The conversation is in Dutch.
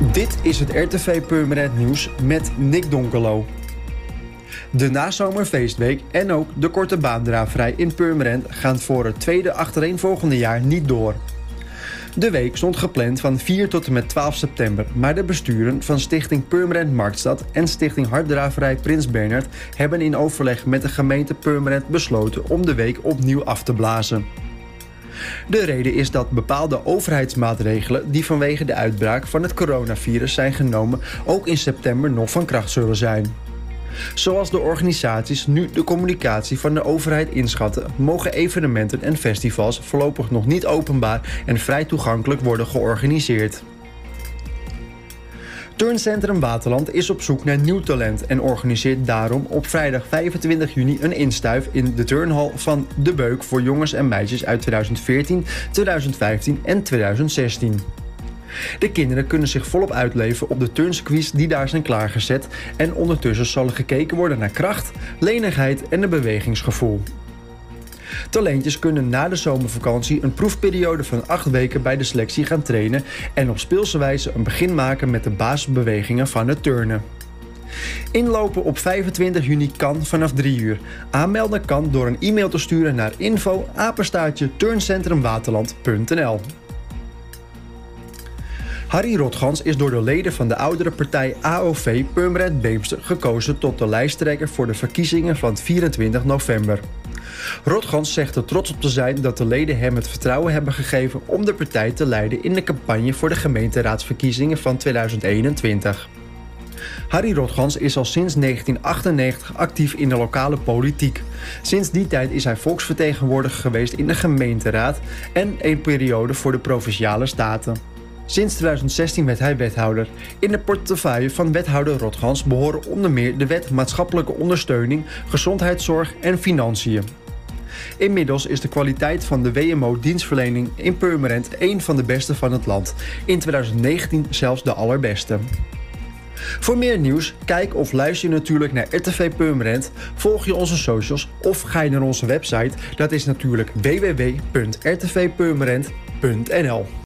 Dit is het RTV Purmerend Nieuws met Nick Donkelo. De nazomerfeestweek en ook de korte baandraafvrij in Purmerend gaan voor het tweede achtereenvolgende jaar niet door. De week stond gepland van 4 tot en met 12 september, maar de besturen van Stichting Purmerend Marktstad en Stichting Harddraverij Prins Bernhard hebben in overleg met de gemeente Purmerend besloten om de week opnieuw af te blazen. De reden is dat bepaalde overheidsmaatregelen die vanwege de uitbraak van het coronavirus zijn genomen ook in september nog van kracht zullen zijn. Zoals de organisaties nu de communicatie van de overheid inschatten, mogen evenementen en festivals voorlopig nog niet openbaar en vrij toegankelijk worden georganiseerd. Turncentrum Waterland is op zoek naar nieuw talent en organiseert daarom op vrijdag 25 juni een instuif in de turnhal van De Beuk voor jongens en meisjes uit 2014, 2015 en 2016. De kinderen kunnen zich volop uitleven op de turnsquiz die daar zijn klaargezet en ondertussen zal er gekeken worden naar kracht, lenigheid en een bewegingsgevoel. Talentjes kunnen na de zomervakantie een proefperiode van 8 weken bij de selectie gaan trainen en op speelse wijze een begin maken met de basisbewegingen van het turnen. Inlopen op 25 juni kan vanaf 3 uur. Aanmelden kan door een e-mail te sturen naar info turncentrumwaterland.nl. Harry Rotgans is door de leden van de oudere partij AOV Purmerend Beemster gekozen tot de lijsttrekker voor de verkiezingen van 24 november. Rotgans zegt er trots op te zijn dat de leden hem het vertrouwen hebben gegeven om de partij te leiden in de campagne voor de gemeenteraadsverkiezingen van 2021. Harry Rotgans is al sinds 1998 actief in de lokale politiek. Sinds die tijd is hij volksvertegenwoordiger geweest in de gemeenteraad en een periode voor de provinciale staten. Sinds 2016 werd hij wethouder. In de portefeuille van wethouder Rotgans behoren onder meer de wet maatschappelijke ondersteuning, gezondheidszorg en financiën. Inmiddels is de kwaliteit van de WMO-dienstverlening in Purmerend een van de beste van het land. In 2019 zelfs de allerbeste. Voor meer nieuws, kijk of luister je natuurlijk naar RTV Purmerend, volg je onze socials of ga je naar onze website. Dat is natuurlijk www.rtvpurmerend.nl